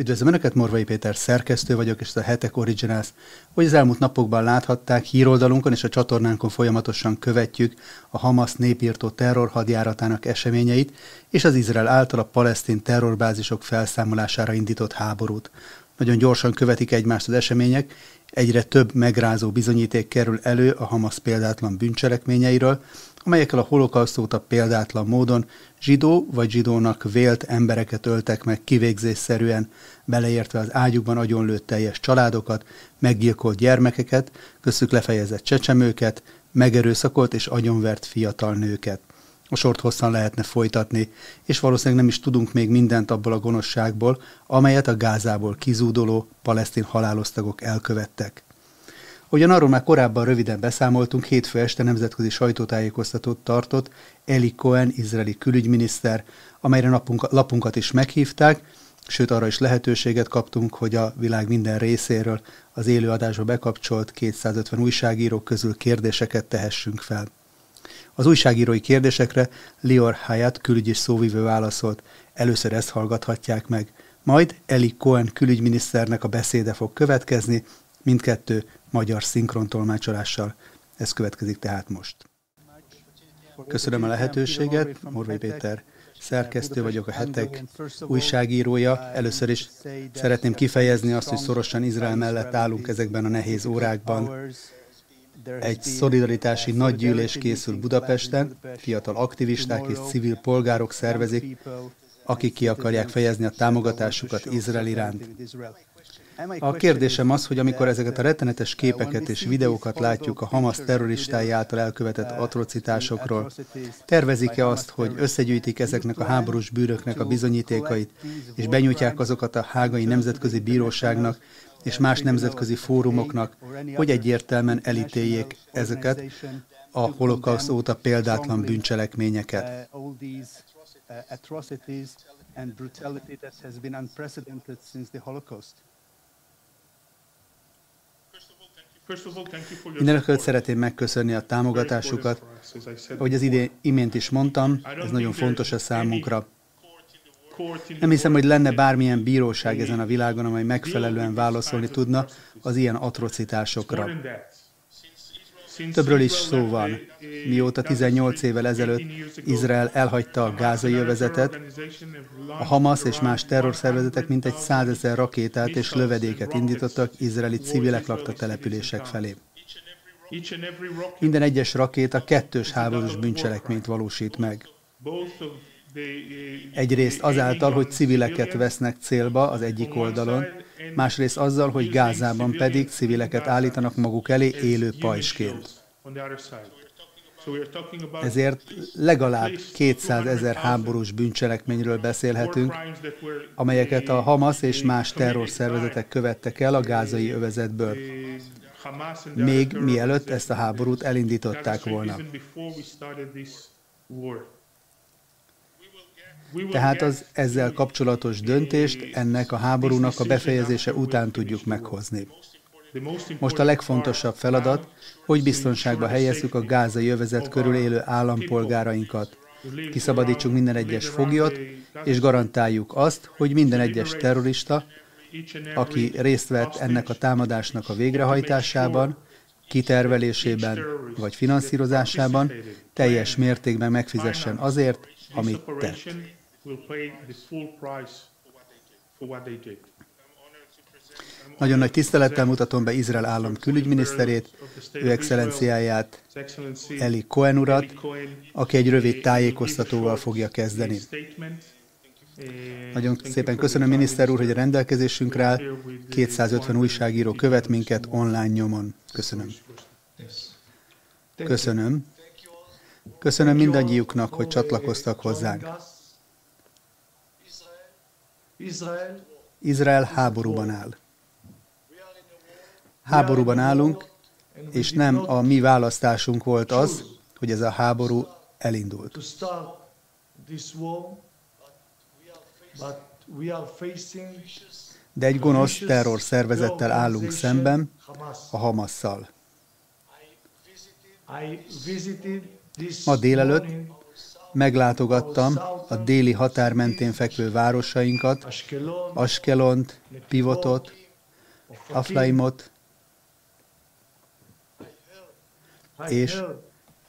Üdvözlöm Önöket, Morvai Péter szerkesztő vagyok, és ez a Hetek Originals. Hogy az elmúlt napokban láthatták, híroldalunkon és a csatornánkon folyamatosan követjük a Hamas népírtó terrorhadjáratának eseményeit, és az Izrael által a palesztin terrorbázisok felszámolására indított háborút. Nagyon gyorsan követik egymást az események, egyre több megrázó bizonyíték kerül elő a Hamas példátlan bűncselekményeiről, amelyekkel a holokauszt óta példátlan módon zsidó vagy zsidónak vélt embereket öltek meg kivégzésszerűen, beleértve az ágyukban agyonlőtt teljes családokat, meggyilkolt gyermekeket, köztük lefejezett csecsemőket, megerőszakolt és agyonvert fiatal nőket. A sort hosszan lehetne folytatni, és valószínűleg nem is tudunk még mindent abból a gonoszságból, amelyet a Gázából kizúdoló palesztin halálosztagok elkövettek. Ugyan arról már korábban röviden beszámoltunk, hétfő este nemzetközi sajtótájékoztatót tartott Eli Cohen, izraeli külügyminiszter, amelyre napunk, lapunkat is meghívták, sőt arra is lehetőséget kaptunk, hogy a világ minden részéről az élőadásba bekapcsolt 250 újságíró közül kérdéseket tehessünk fel. Az újságírói kérdésekre Lior Hayat külügyi szóvivő válaszolt, először ezt hallgathatják meg, majd Eli Cohen külügyminiszternek a beszéde fog következni, mindkettő magyar szinkrontolmácsolással. Ez következik tehát most. Köszönöm a lehetőséget, Morvai Péter szerkesztő vagyok, a hetek újságírója. Először is szeretném kifejezni azt, hogy szorosan Izrael mellett állunk ezekben a nehéz órákban. Egy szolidaritási nagygyűlés készül Budapesten, fiatal aktivisták és civil polgárok szervezik, akik ki akarják fejezni a támogatásukat Izrael iránt. A kérdésem az, hogy amikor ezeket a rettenetes képeket és videókat látjuk a Hamas terroristái által elkövetett atrocitásokról, tervezik-e azt, hogy összegyűjtik ezeknek a háborús bűröknek a bizonyítékait, és benyújtják azokat a hágai nemzetközi bíróságnak és más nemzetközi fórumoknak, hogy egyértelműen elítéljék ezeket a holokauszt óta példátlan bűncselekményeket. and brutality that has been unprecedented since the Holocaust. Mindenekelőtt szeretném megköszönni a támogatásukat. Ahogy az idén imént is mondtam, ez nagyon fontos a számunkra. Nem hiszem, hogy lenne bármilyen bíróság ezen a világon, amely megfelelően válaszolni tudna az ilyen atrocitásokra. Többről is szó van. Mióta 18 évvel ezelőtt Izrael elhagyta a gázai övezetet, a Hamas és más terrorszervezetek mintegy százezer rakétát és lövedéket indítottak izraeli civilek lakta települések felé. Minden egyes rakéta kettős háborús bűncselekményt valósít meg. Egyrészt azáltal, hogy civileket vesznek célba az egyik oldalon, másrészt azzal, hogy Gázában pedig civileket állítanak maguk elé élő pajsként. Ezért legalább 200 ezer háborús bűncselekményről beszélhetünk, amelyeket a Hamas és más terrorszervezetek követtek el a gázai övezetből, még mielőtt ezt a háborút elindították volna. Tehát az ezzel kapcsolatos döntést ennek a háborúnak a befejezése után tudjuk meghozni. Most a legfontosabb feladat, hogy biztonságba helyezzük a gázai övezet körül élő állampolgárainkat. Kiszabadítsunk minden egyes foglyot, és garantáljuk azt, hogy minden egyes terrorista, aki részt vett ennek a támadásnak a végrehajtásában, kitervelésében vagy finanszírozásában, teljes mértékben megfizessen azért, amit tett. Nagyon nagy tisztelettel mutatom be Izrael állam külügyminiszterét, ő excellenciáját, Eli Cohen urat, aki egy rövid tájékoztatóval fogja kezdeni. Nagyon szépen köszönöm, miniszter úr, hogy a rendelkezésünkre áll. 250 újságíró követ minket online nyomon. Köszönöm. Köszönöm. Köszönöm mindannyiuknak, hogy csatlakoztak hozzánk. Izrael háborúban áll. Háborúban állunk, és nem a mi választásunk volt az, hogy ez a háború elindult. De egy gonosz terror szervezettel állunk szemben, a Hamasszal. Ma délelőtt meglátogattam a déli határ mentén fekvő városainkat, Askelont, Pivotot, Aflaimot, és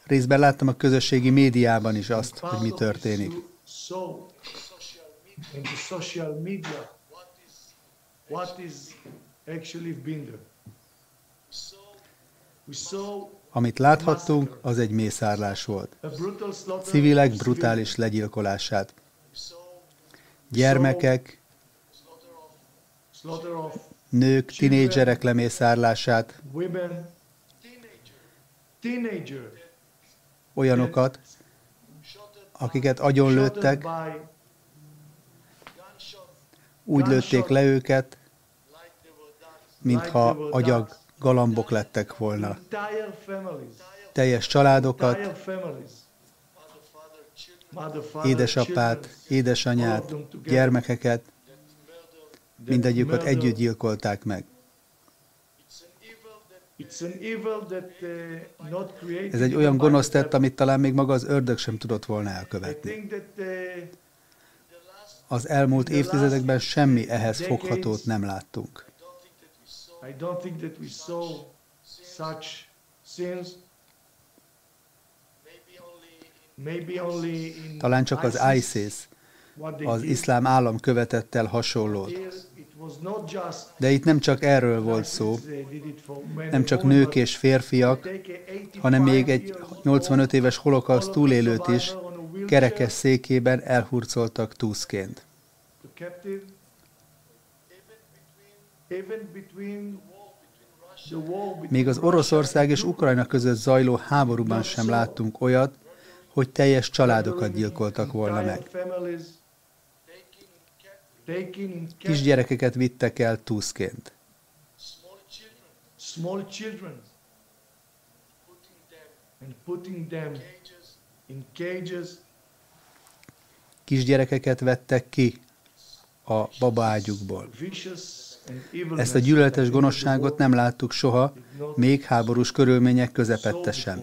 részben láttam a közösségi médiában is azt, hogy mi történik. Amit láthattunk, az egy mészárlás volt. Civilek brutális legyilkolását. Gyermekek, nők, tinédzserek lemészárlását, olyanokat, akiket agyonlőttek, úgy lőtték le őket, mintha agyag galambok lettek volna. Teljes családokat, édesapát, édesanyát, gyermekeket, mindegyüket együtt gyilkolták meg. Ez egy olyan gonosz tett, amit talán még maga az ördög sem tudott volna elkövetni. Az elmúlt évtizedekben semmi ehhez foghatót nem láttunk. Talán csak az ISIS, az iszlám állam követett el hasonlót. De itt nem csak erről volt szó, nem csak nők és férfiak, hanem még egy 85 éves holokauszt túlélőt is kerekes székében elhurcoltak túszként. Még az Oroszország és Ukrajna között zajló háborúban sem láttunk olyat, hogy teljes családokat gyilkoltak volna meg. Kisgyerekeket vittek el túszként. Kisgyerekeket vettek ki a babaágyukból. Ezt a gyűlöletes gonoszságot nem láttuk soha, még háborús körülmények közepette sem.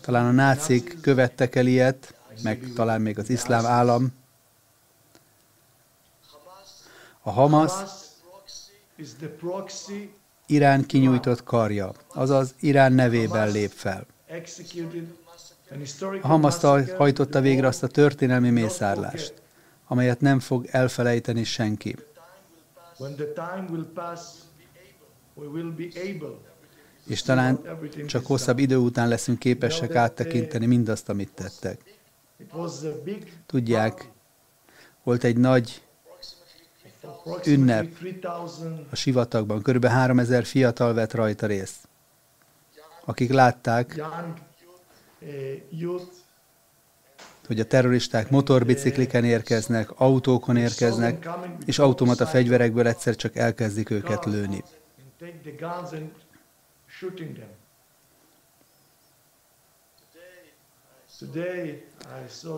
Talán a nácik követtek el ilyet, meg talán még az iszlám állam. A Hamas Irán kinyújtott karja, azaz Irán nevében lép fel. A Hamas hajtotta végre azt a történelmi mészárlást, amelyet nem fog elfelejteni senki. És talán csak hosszabb idő után leszünk képesek áttekinteni mindazt, amit tettek. Tudják, volt egy nagy ünnep a sivatagban, körülbelül 3000 fiatal vett rajta részt, akik látták, hogy a terroristák motorbicikliken érkeznek, autókon érkeznek, és automata fegyverekből egyszer csak elkezdik őket lőni.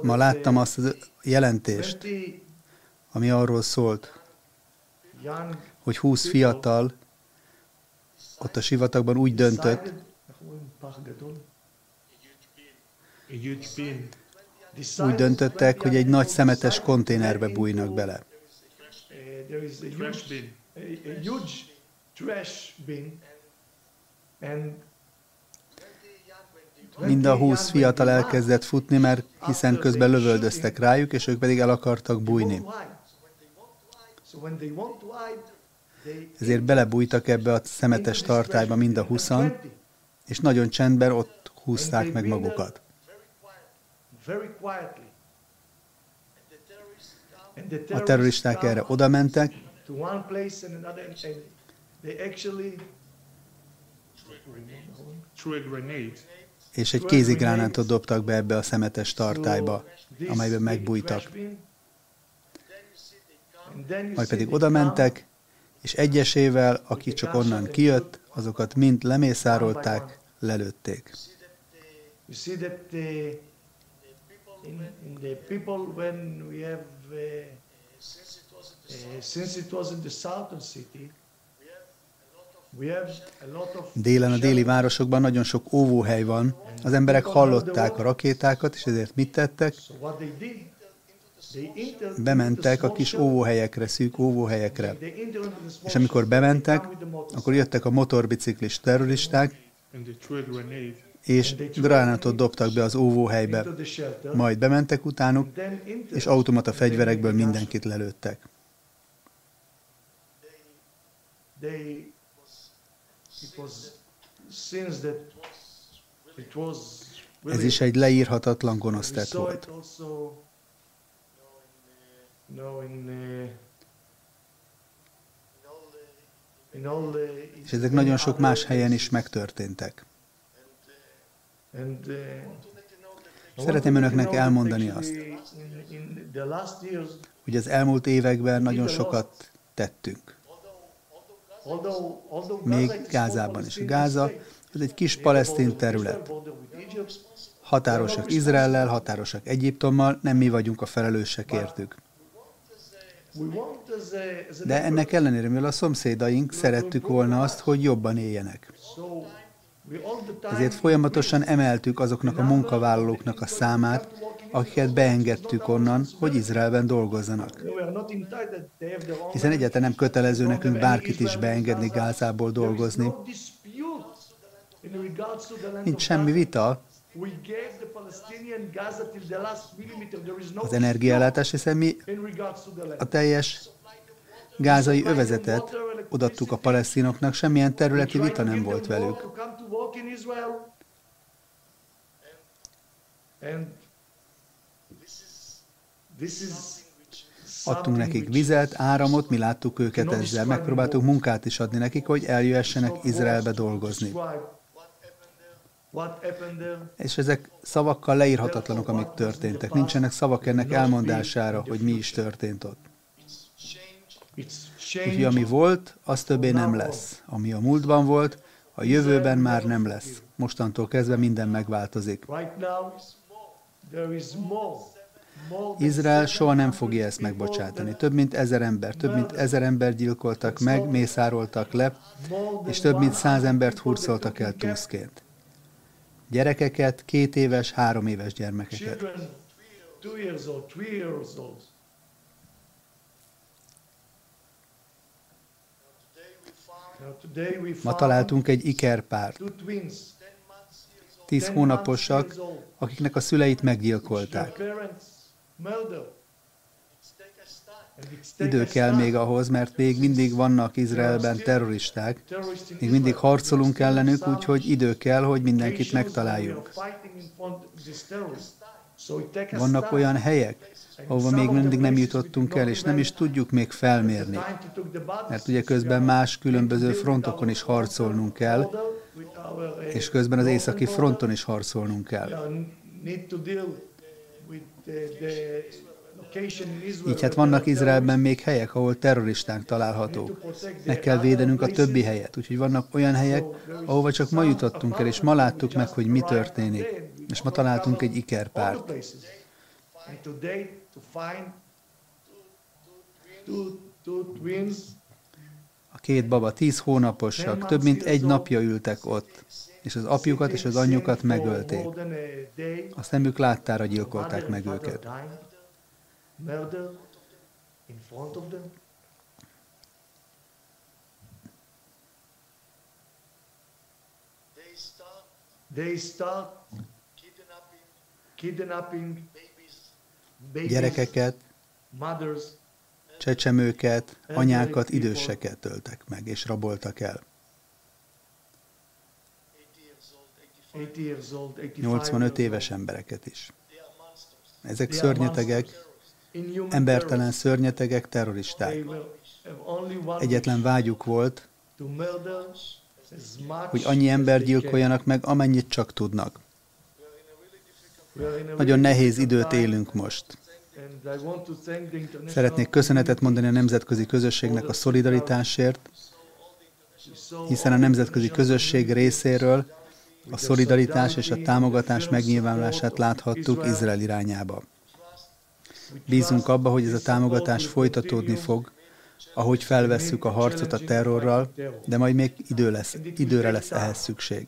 Ma láttam azt a jelentést, ami arról szólt, hogy 20 fiatal ott a sivatagban úgy döntött, úgy döntöttek, hogy egy nagy szemetes konténerbe bújnak bele. Mind a húsz fiatal elkezdett futni, mert hiszen közben lövöldöztek rájuk, és ők pedig el akartak bújni. Ezért belebújtak ebbe a szemetes tartályba mind a huszan, és nagyon csendben ott húzták meg magukat. A terroristák erre oda mentek, és egy kézigránátot dobtak be ebbe a szemetes tartályba, amelyben megbújtak. Majd pedig oda mentek, és egyesével, aki csak onnan kijött, azokat mind lemészárolták, lelőtték. Since it was in the southern city, Délen a déli városokban nagyon sok óvóhely van. Az emberek hallották a rakétákat, és ezért mit tettek? Bementek a kis óvóhelyekre, szűk óvóhelyekre. És amikor bementek, akkor jöttek a motorbiciklis terroristák, és gránátot dobtak be az óvóhelybe. Majd bementek utánuk, és automata fegyverekből mindenkit lelőttek. Ez is egy leírhatatlan gonosz tett volt. És ezek nagyon sok más helyen is megtörténtek. Szeretném önöknek elmondani azt, hogy az elmúlt években nagyon sokat tettünk. Még Gázában is. Gáza, ez egy kis palesztin terület. Határosak Izraellel, határosak Egyiptommal, nem mi vagyunk a felelősek értük. De ennek ellenére, mivel a szomszédaink szerettük volna azt, hogy jobban éljenek. Ezért folyamatosan emeltük azoknak a munkavállalóknak a számát, akiket beengedtük onnan, hogy Izraelben dolgozzanak. Hiszen egyáltalán nem kötelező nekünk bárkit is beengedni Gázából dolgozni. Nincs semmi vita az energiállátás, hiszen mi a teljes gázai övezetet odattuk a palesztinoknak, semmilyen területi vita nem volt velük. Adtunk nekik vizet, áramot, mi láttuk őket ezzel, megpróbáltuk munkát is adni nekik, hogy eljöhessenek Izraelbe dolgozni. És ezek szavakkal leírhatatlanok, amik történtek. Nincsenek szavak ennek elmondására, hogy mi is történt ott. Úgyhogy ami volt, az többé nem lesz. Ami a múltban volt, a jövőben már nem lesz. Mostantól kezdve minden megváltozik. Izrael soha nem fogja ezt megbocsátani. Több mint ezer ember, több mint ezer ember gyilkoltak meg, mészároltak le, és több mint száz embert hurcoltak el túszként. Gyerekeket, két éves, három éves gyermekeket. Ma találtunk egy ikerpárt, tíz hónaposak, akiknek a szüleit meggyilkolták. Idő kell még ahhoz, mert még mindig vannak Izraelben terroristák, még mindig harcolunk ellenük, úgyhogy idő kell, hogy mindenkit megtaláljunk. Vannak olyan helyek, ahova még mindig nem jutottunk el, és nem is tudjuk még felmérni. Mert ugye közben más különböző frontokon is harcolnunk kell, és közben az északi fronton is harcolnunk kell. Így hát vannak Izraelben még helyek, ahol terroristák találhatók. Meg kell védenünk a többi helyet. Úgyhogy vannak olyan helyek, ahova csak ma jutottunk el, és ma láttuk meg, hogy mi történik. És ma találtunk egy ikerpárt. A két baba tíz hónaposak, több mint egy napja ültek ott, és az apjukat és az anyjukat megölték. A szemük láttára gyilkolták meg őket. They start kidnapping gyerekeket, csecsemőket, anyákat, időseket töltek meg, és raboltak el. 85 éves embereket is. Ezek szörnyetegek, embertelen szörnyetegek, terroristák. Egyetlen vágyuk volt, hogy annyi ember gyilkoljanak meg, amennyit csak tudnak. Nagyon nehéz időt élünk most. Szeretnék köszönetet mondani a nemzetközi közösségnek a szolidaritásért, hiszen a nemzetközi közösség részéről a szolidaritás és a támogatás megnyilvánulását láthattuk Izrael irányába. Bízunk abba, hogy ez a támogatás folytatódni fog, ahogy felvesszük a harcot a terrorral, de majd még idő lesz, időre lesz ehhez szükség.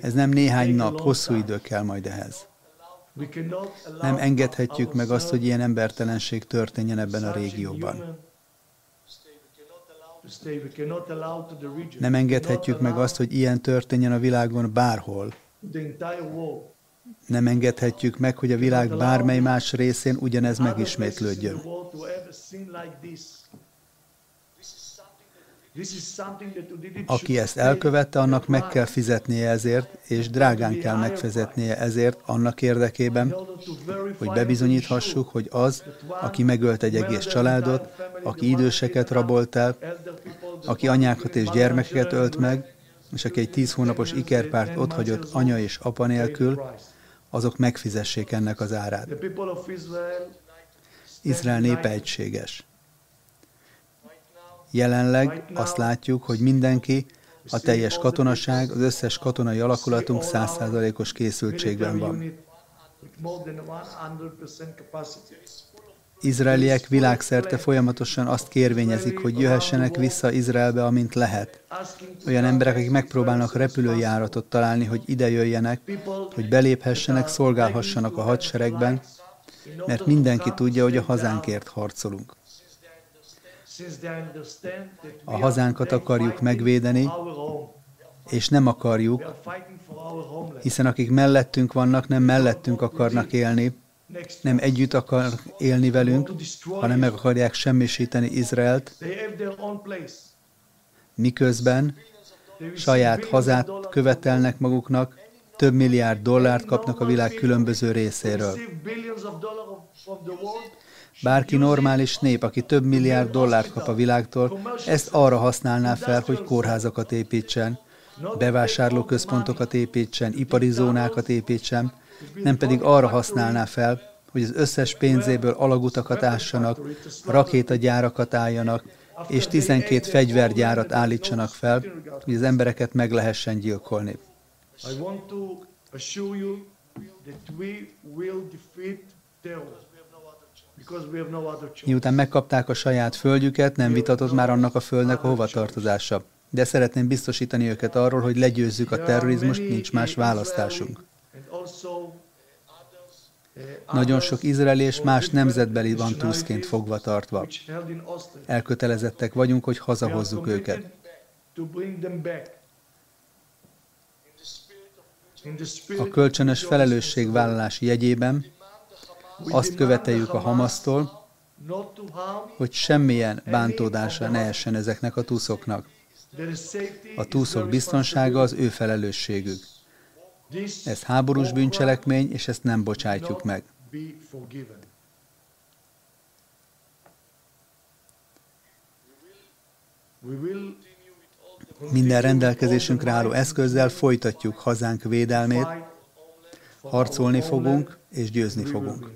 Ez nem néhány nap, hosszú idő kell majd ehhez. Nem engedhetjük meg azt, hogy ilyen embertelenség történjen ebben a régióban. Nem engedhetjük meg azt, hogy ilyen történjen a világon bárhol. Nem engedhetjük meg, hogy a világ bármely más részén ugyanez megismétlődjön. Aki ezt elkövette, annak meg kell fizetnie ezért, és drágán kell megfizetnie ezért annak érdekében, hogy bebizonyíthassuk, hogy az, aki megölt egy egész családot, aki időseket rabolt el, aki anyákat és gyermekeket ölt meg, és aki egy tíz hónapos ikerpárt otthagyott anya és apa nélkül, azok megfizessék ennek az árát. Izrael népe egységes. Jelenleg azt látjuk, hogy mindenki, a teljes katonaság, az összes katonai alakulatunk százszázalékos készültségben van. Izraeliek világszerte folyamatosan azt kérvényezik, hogy jöhessenek vissza Izraelbe, amint lehet. Olyan emberek, akik megpróbálnak repülőjáratot találni, hogy ide jöjjenek, hogy beléphessenek, szolgálhassanak a hadseregben, mert mindenki tudja, hogy a hazánkért harcolunk. A hazánkat akarjuk megvédeni, és nem akarjuk, hiszen akik mellettünk vannak, nem mellettünk akarnak élni, nem együtt akar élni velünk, hanem meg akarják semmisíteni Izraelt, miközben saját hazát követelnek maguknak, több milliárd dollárt kapnak a világ különböző részéről. Bárki normális nép, aki több milliárd dollárt kap a világtól, ezt arra használná fel, hogy kórházakat építsen, bevásárlóközpontokat építsen, ipari zónákat építsen, nem pedig arra használná fel, hogy az összes pénzéből alagutakat ássanak, rakétagyárakat álljanak, és 12 fegyvergyárat állítsanak fel, hogy az embereket meg lehessen gyilkolni. Miután megkapták a saját földjüket, nem vitatott már annak a földnek a hova tartozása. De szeretném biztosítani őket arról, hogy legyőzzük a terrorizmust, nincs más választásunk. Nagyon sok izraeli és más nemzetbeli van túszként fogva tartva. Elkötelezettek vagyunk, hogy hazahozzuk őket. A kölcsönös felelősségvállalás jegyében azt követeljük a Hamasztól, hogy semmilyen bántódása ne essen ezeknek a túszoknak. A túszok biztonsága az ő felelősségük. Ez háborús bűncselekmény, és ezt nem bocsátjuk meg. Minden rendelkezésünkre álló eszközzel folytatjuk hazánk védelmét, harcolni fogunk és győzni fogunk.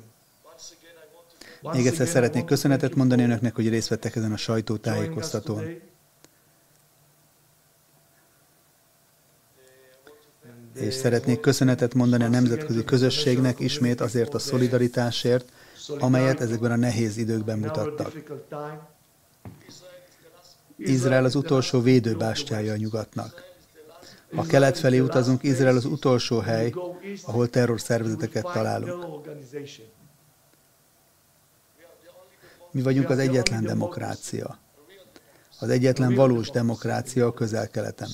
Még egyszer szeretnék köszönetet mondani önöknek, hogy részt vettek ezen a sajtótájékoztatón. És szeretnék köszönetet mondani a nemzetközi közösségnek ismét azért a szolidaritásért, amelyet ezekben a nehéz időkben mutattak. Izrael az utolsó védőbástyája a nyugatnak. Ha kelet felé utazunk, Izrael az utolsó hely, ahol terrorszervezeteket találunk. Mi vagyunk az egyetlen demokrácia. Az egyetlen valós demokrácia a közel-keleten.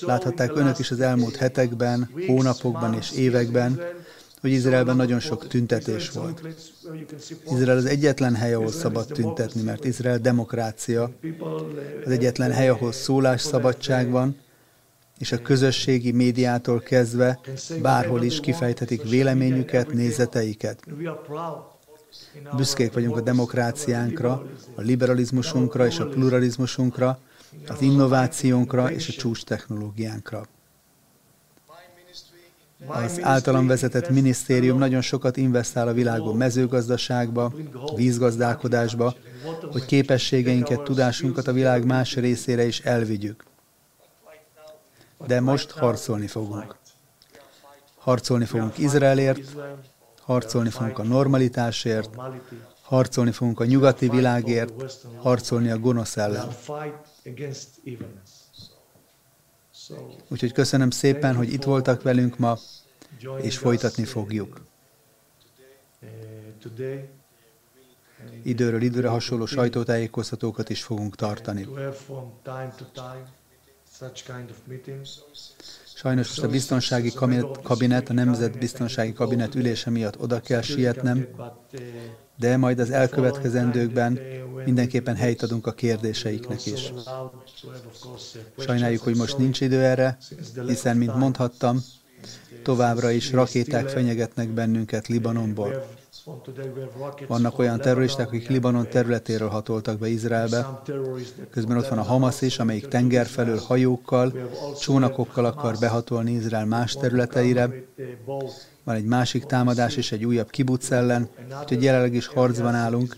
Láthatták önök is az elmúlt hetekben, hónapokban és években, hogy Izraelben nagyon sok tüntetés volt. Izrael az egyetlen hely, ahol szabad tüntetni, mert Izrael demokrácia. Az egyetlen hely, ahol szólásszabadság van, és a közösségi médiától kezdve bárhol is kifejthetik véleményüket, nézeteiket. Büszkék vagyunk a demokráciánkra, a liberalizmusunkra és a pluralizmusunkra, az innovációnkra és a csúcs technológiánkra. Az általam vezetett minisztérium nagyon sokat investál a világon mezőgazdaságba, vízgazdálkodásba, hogy képességeinket, tudásunkat a világ más részére is elvigyük. De most harcolni fogunk. Harcolni fogunk Izraelért, harcolni fogunk a normalitásért, Harcolni fogunk a nyugati világért, harcolni a gonosz ellen. Úgyhogy köszönöm szépen, hogy itt voltak velünk ma, és folytatni fogjuk. Időről időre hasonló sajtótájékoztatókat is fogunk tartani. Sajnos most a biztonsági kabinet, a Nemzetbiztonsági Kabinet ülése miatt oda kell sietnem, de majd az elkövetkezendőkben mindenképpen helyt adunk a kérdéseiknek is. Sajnáljuk, hogy most nincs idő erre, hiszen, mint mondhattam, továbbra is rakéták fenyegetnek bennünket Libanonból. Vannak olyan terroristák, akik Libanon területéről hatoltak be Izraelbe. Közben ott van a Hamas is, amelyik tenger felől hajókkal, csónakokkal akar behatolni Izrael más területeire. Van egy másik támadás is, egy újabb kibuc ellen, úgyhogy jelenleg is harcban állunk,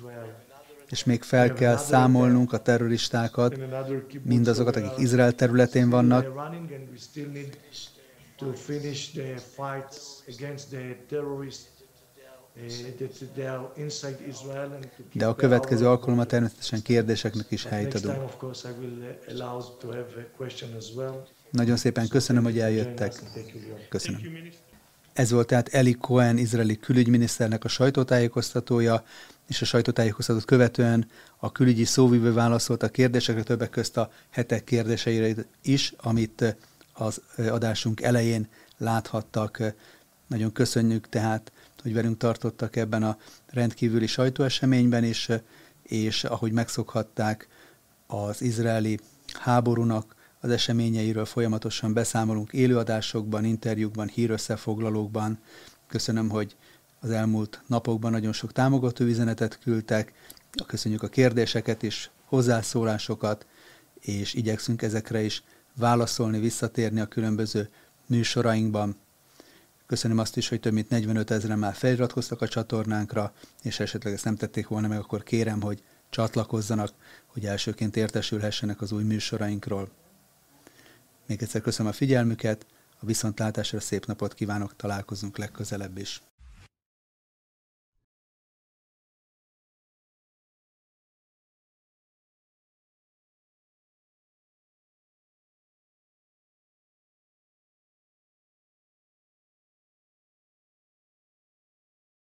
és még fel kell számolnunk a terroristákat, mindazokat, akik Izrael területén vannak, to finish the fights against the terrorists de a következő alkalommal természetesen kérdéseknek is helyt adunk. Nagyon szépen köszönöm, hogy eljöttek. Köszönöm. Ez volt tehát Eli Cohen, izraeli külügyminiszternek a sajtótájékoztatója, és a sajtótájékoztatót követően a külügyi szóvívő válaszolt a kérdésekre, többek közt a hetek kérdéseire is, amit az adásunk elején láthattak. Nagyon köszönjük tehát hogy velünk tartottak ebben a rendkívüli sajtóeseményben is, és ahogy megszokhatták, az izraeli háborúnak az eseményeiről folyamatosan beszámolunk élőadásokban, interjúkban, hírösszefoglalókban. Köszönöm, hogy az elmúlt napokban nagyon sok támogató üzenetet küldtek, köszönjük a kérdéseket és hozzászólásokat, és igyekszünk ezekre is válaszolni, visszatérni a különböző műsorainkban. Köszönöm azt is, hogy több mint 45 ezeren már feliratkoztak a csatornánkra, és esetleg ezt nem tették volna meg, akkor kérem, hogy csatlakozzanak, hogy elsőként értesülhessenek az új műsorainkról. Még egyszer köszönöm a figyelmüket, a viszontlátásra szép napot kívánok, találkozunk legközelebb is.